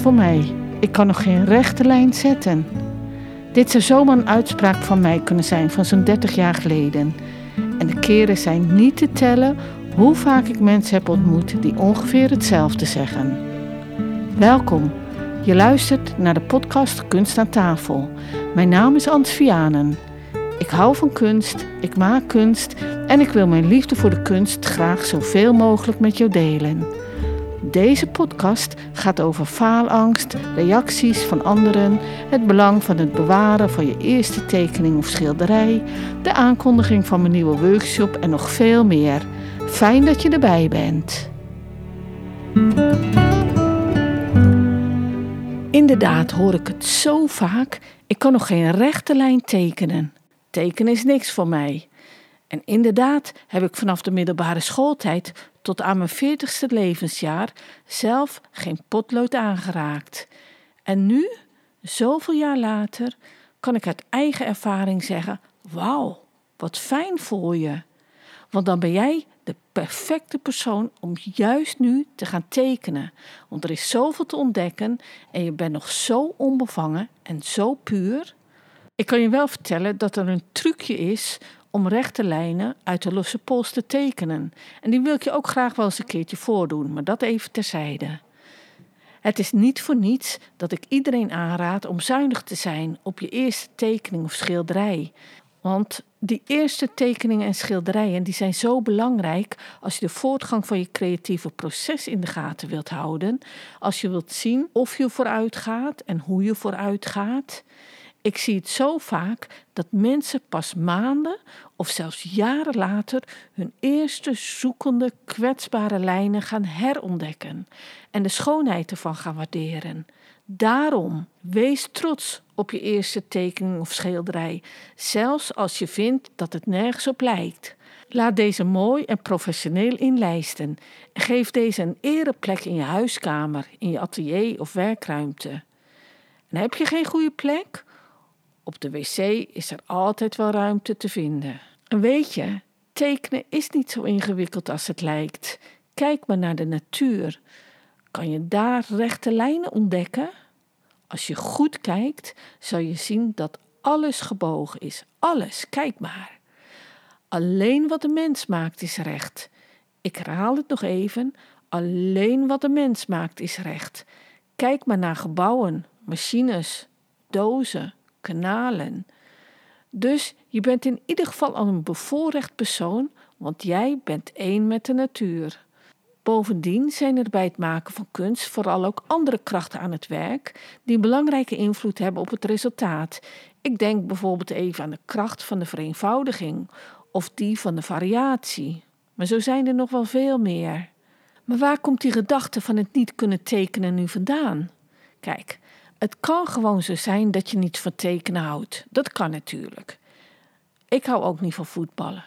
voor mij. Ik kan nog geen rechte lijn zetten. Dit zou zomaar een uitspraak van mij kunnen zijn van zo'n 30 jaar geleden. En de keren zijn niet te tellen hoe vaak ik mensen heb ontmoet die ongeveer hetzelfde zeggen. Welkom. Je luistert naar de podcast Kunst aan tafel. Mijn naam is Ans Vianen. Ik hou van kunst, ik maak kunst en ik wil mijn liefde voor de kunst graag zoveel mogelijk met jou delen. Deze podcast gaat over faalangst, reacties van anderen, het belang van het bewaren van je eerste tekening of schilderij, de aankondiging van mijn nieuwe workshop en nog veel meer. Fijn dat je erbij bent. Inderdaad hoor ik het zo vaak. Ik kan nog geen rechte lijn tekenen. Tekenen is niks voor mij. En inderdaad heb ik vanaf de middelbare schooltijd tot aan mijn veertigste levensjaar zelf geen potlood aangeraakt. En nu, zoveel jaar later, kan ik uit eigen ervaring zeggen: Wauw, wat fijn voor je. Want dan ben jij de perfecte persoon om juist nu te gaan tekenen. Want er is zoveel te ontdekken en je bent nog zo onbevangen en zo puur. Ik kan je wel vertellen dat er een trucje is om rechte lijnen uit de losse pols te tekenen. En die wil ik je ook graag wel eens een keertje voordoen, maar dat even terzijde. Het is niet voor niets dat ik iedereen aanraad om zuinig te zijn op je eerste tekening of schilderij. Want die eerste tekeningen en schilderijen die zijn zo belangrijk als je de voortgang van je creatieve proces in de gaten wilt houden. Als je wilt zien of je vooruit gaat en hoe je vooruit gaat. Ik zie het zo vaak dat mensen pas maanden of zelfs jaren later hun eerste zoekende, kwetsbare lijnen gaan herontdekken en de schoonheid ervan gaan waarderen. Daarom, wees trots op je eerste tekening of schilderij, zelfs als je vindt dat het nergens op lijkt. Laat deze mooi en professioneel inlijsten en geef deze een ereplek in je huiskamer, in je atelier of werkruimte. En heb je geen goede plek? Op de wc is er altijd wel ruimte te vinden. En weet je, tekenen is niet zo ingewikkeld als het lijkt. Kijk maar naar de natuur. Kan je daar rechte lijnen ontdekken? Als je goed kijkt, zal je zien dat alles gebogen is. Alles, kijk maar. Alleen wat de mens maakt is recht. Ik herhaal het nog even. Alleen wat de mens maakt is recht. Kijk maar naar gebouwen, machines, dozen, kanalen. Dus je bent in ieder geval al een bevoorrecht persoon, want jij bent één met de natuur. Bovendien zijn er bij het maken van kunst vooral ook andere krachten aan het werk die belangrijke invloed hebben op het resultaat. Ik denk bijvoorbeeld even aan de kracht van de vereenvoudiging of die van de variatie. Maar zo zijn er nog wel veel meer. Maar waar komt die gedachte van het niet kunnen tekenen nu vandaan? Kijk, het kan gewoon zo zijn dat je niet van tekenen houdt. Dat kan natuurlijk. Ik hou ook niet van voetballen.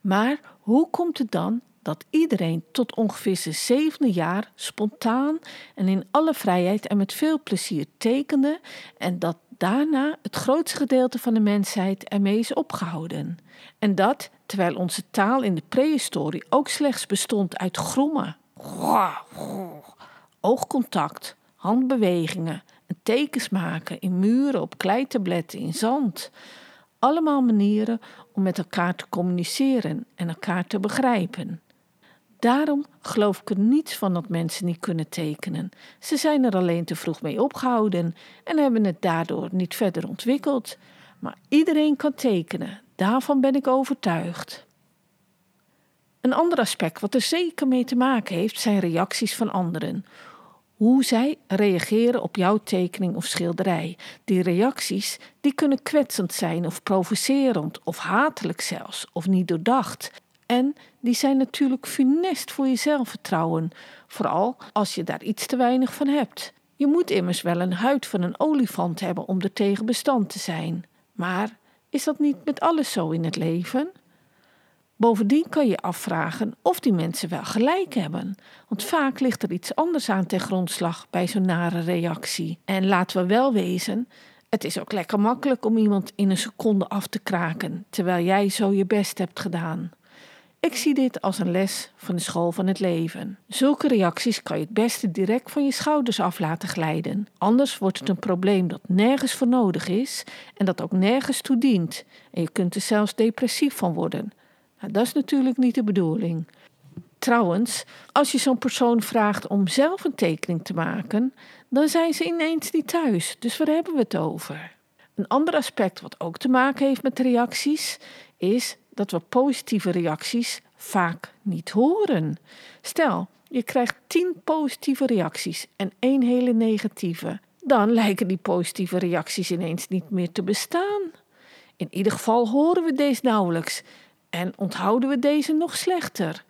Maar hoe komt het dan dat iedereen tot ongeveer zijn zevende jaar spontaan en in alle vrijheid en met veel plezier tekende en dat daarna het grootste gedeelte van de mensheid ermee is opgehouden? En dat terwijl onze taal in de prehistorie ook slechts bestond uit grommen, oogcontact, handbewegingen tekens maken in muren, op kleitabletten, in zand. Allemaal manieren om met elkaar te communiceren en elkaar te begrijpen. Daarom geloof ik er niets van dat mensen niet kunnen tekenen. Ze zijn er alleen te vroeg mee opgehouden en hebben het daardoor niet verder ontwikkeld. Maar iedereen kan tekenen, daarvan ben ik overtuigd. Een ander aspect wat er zeker mee te maken heeft, zijn reacties van anderen hoe zij reageren op jouw tekening of schilderij. Die reacties die kunnen kwetsend zijn of provocerend of hatelijk zelfs of niet doordacht. En die zijn natuurlijk funest voor je zelfvertrouwen, vooral als je daar iets te weinig van hebt. Je moet immers wel een huid van een olifant hebben om er tegen bestand te zijn. Maar is dat niet met alles zo in het leven? Bovendien kan je afvragen of die mensen wel gelijk hebben. Want vaak ligt er iets anders aan ten grondslag bij zo'n nare reactie. En laten we wel wezen, het is ook lekker makkelijk om iemand in een seconde af te kraken, terwijl jij zo je best hebt gedaan. Ik zie dit als een les van de school van het leven. Zulke reacties kan je het beste direct van je schouders af laten glijden. Anders wordt het een probleem dat nergens voor nodig is en dat ook nergens toe dient. En je kunt er zelfs depressief van worden. Nou, dat is natuurlijk niet de bedoeling. Trouwens, als je zo'n persoon vraagt om zelf een tekening te maken, dan zijn ze ineens niet thuis. Dus waar hebben we het over? Een ander aspect wat ook te maken heeft met reacties is dat we positieve reacties vaak niet horen. Stel, je krijgt 10 positieve reacties en één hele negatieve. Dan lijken die positieve reacties ineens niet meer te bestaan. In ieder geval horen we deze nauwelijks en onthouden we deze nog slechter.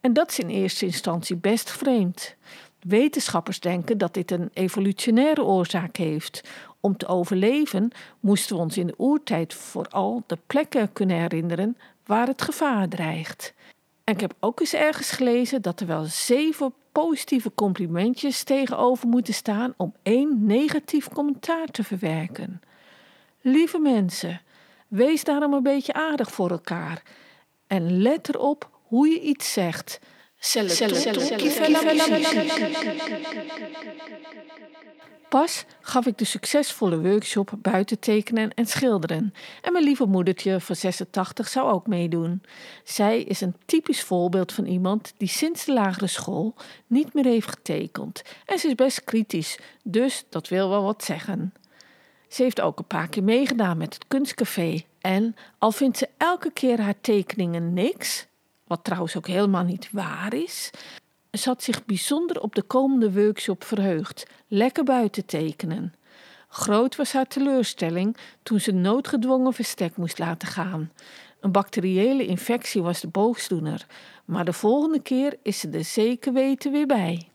En dat is in eerste instantie best vreemd. Wetenschappers denken dat dit een evolutionaire oorzaak heeft. Om te overleven moesten we ons in de oertijd vooral de plekken kunnen herinneren waar het gevaar dreigt. En ik heb ook eens ergens gelezen dat er wel zeven positieve complimentjes tegenover moeten staan om één negatief commentaar te verwerken. Lieve mensen, wees daarom een beetje aardig voor elkaar en let erop hoe je iets zegt. Pas gaf ik de succesvolle workshop buiten tekenen en schilderen. En mijn lieve moedertje van 86 zou ook meedoen. Zij is een typisch voorbeeld van iemand die sinds de lagere school niet meer heeft getekend. En ze is best kritisch, dus dat wil wel wat zeggen. Ze heeft ook een paar keer meegedaan met het kunstcafé. En al vindt ze elke keer haar tekeningen niks, wat trouwens ook helemaal niet waar is, ze had zich bijzonder op de komende workshop verheugd, lekker buiten tekenen. Groot was haar teleurstelling toen ze noodgedwongen verstek moest laten gaan. Een bacteriële infectie was de boosdoener, maar de volgende keer is ze er zeker weten weer bij.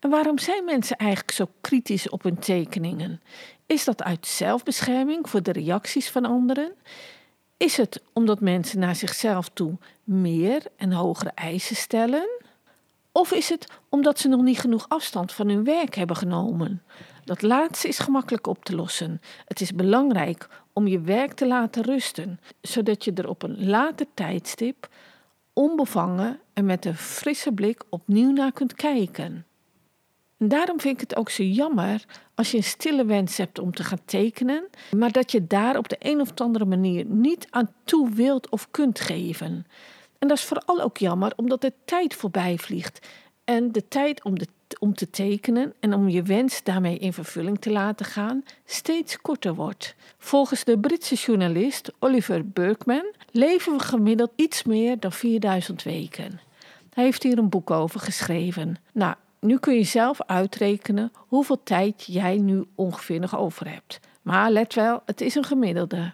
En waarom zijn mensen eigenlijk zo kritisch op hun tekeningen? Is dat uit zelfbescherming voor de reacties van anderen? Is het omdat mensen naar zichzelf toe meer en hogere eisen stellen? Of is het omdat ze nog niet genoeg afstand van hun werk hebben genomen? Dat laatste is gemakkelijk op te lossen. Het is belangrijk om je werk te laten rusten, zodat je er op een later tijdstip onbevangen en met een frisse blik opnieuw naar kunt kijken. En daarom vind ik het ook zo jammer als je een stille wens hebt om te gaan tekenen, maar dat je daar op de een of andere manier niet aan toe wilt of kunt geven. En dat is vooral ook jammer omdat de tijd voorbij vliegt. En de tijd om, de, om te tekenen en om je wens daarmee in vervulling te laten gaan steeds korter wordt. Volgens de Britse journalist Oliver Burkeman leven we gemiddeld iets meer dan 4000 weken. Hij heeft hier een boek over geschreven. Nou, nu kun je zelf uitrekenen hoeveel tijd jij nu ongeveer nog over hebt. Maar let wel, het is een gemiddelde.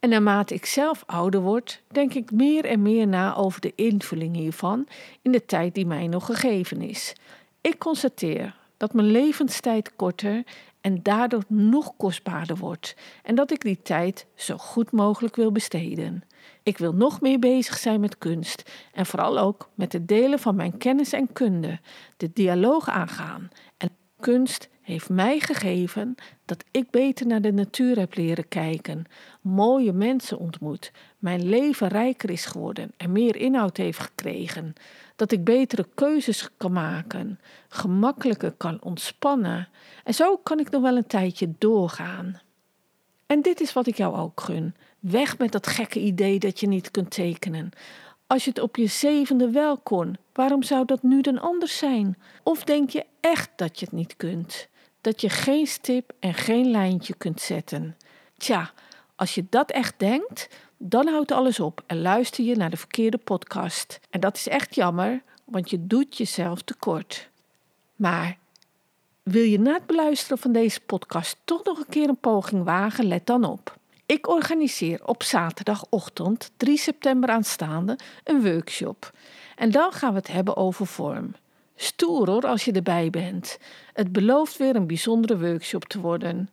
En naarmate ik zelf ouder word, denk ik meer en meer na over de invulling hiervan in de tijd die mij nog gegeven is. Ik constateer dat mijn levenstijd korter en daardoor nog kostbaarder wordt en dat ik die tijd zo goed mogelijk wil besteden. Ik wil nog meer bezig zijn met kunst en vooral ook met het delen van mijn kennis en kunde, de dialoog aangaan. En kunst heeft mij gegeven dat ik beter naar de natuur heb leren kijken, mooie mensen ontmoet, mijn leven rijker is geworden en meer inhoud heeft gekregen, dat ik betere keuzes kan maken, gemakkelijker kan ontspannen en zo kan ik nog wel een tijdje doorgaan. En dit is wat ik jou ook gun. Weg met dat gekke idee dat je niet kunt tekenen. Als je het op je zevende wel kon, waarom zou dat nu dan anders zijn? Of denk je echt dat je het niet kunt? Dat je geen stip en geen lijntje kunt zetten? Tja, als je dat echt denkt, dan houdt alles op en luister je naar de verkeerde podcast. En dat is echt jammer, want je doet jezelf tekort. Maar wil je na het beluisteren van deze podcast toch nog een keer een poging wagen? Let dan op. Ik organiseer op zaterdagochtend 3 september aanstaande een workshop. En dan gaan we het hebben over vorm. Stoer hoor als je erbij bent. Het belooft weer een bijzondere workshop te worden.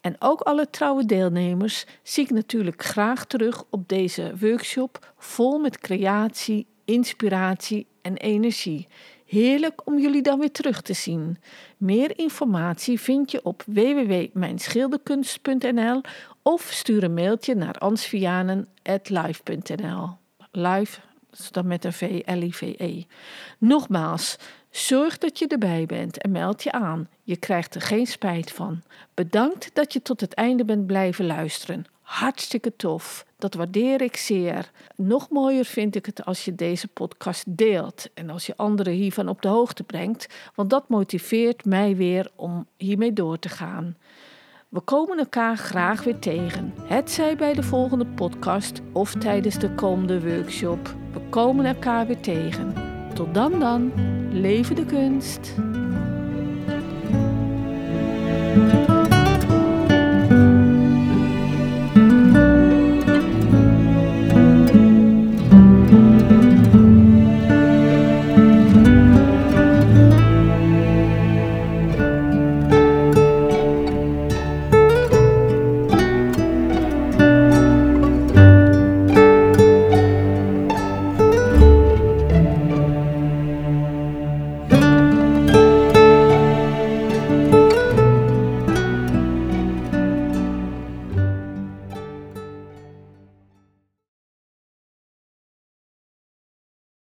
En ook alle trouwe deelnemers zie ik natuurlijk graag terug op deze workshop vol met creatie, inspiratie en energie. Heerlijk om jullie dan weer terug te zien. Meer informatie vind je op www.mijnschilderkunst.nl of stuur een mailtje naar ansvianen.live.nl. Live, dan met een V, L-I-V-E. Nogmaals, zorg dat je erbij bent en meld je aan. Je krijgt er geen spijt van. Bedankt dat je tot het einde bent blijven luisteren. Hartstikke tof. Dat waardeer ik zeer. Nog mooier vind ik het als je deze podcast deelt en als je anderen hiervan op de hoogte brengt, want dat motiveert mij weer om hiermee door te gaan. We komen elkaar graag weer tegen, hetzij bij de volgende podcast of tijdens de komende workshop. We komen elkaar weer tegen. Tot dan dan, leven de kunst.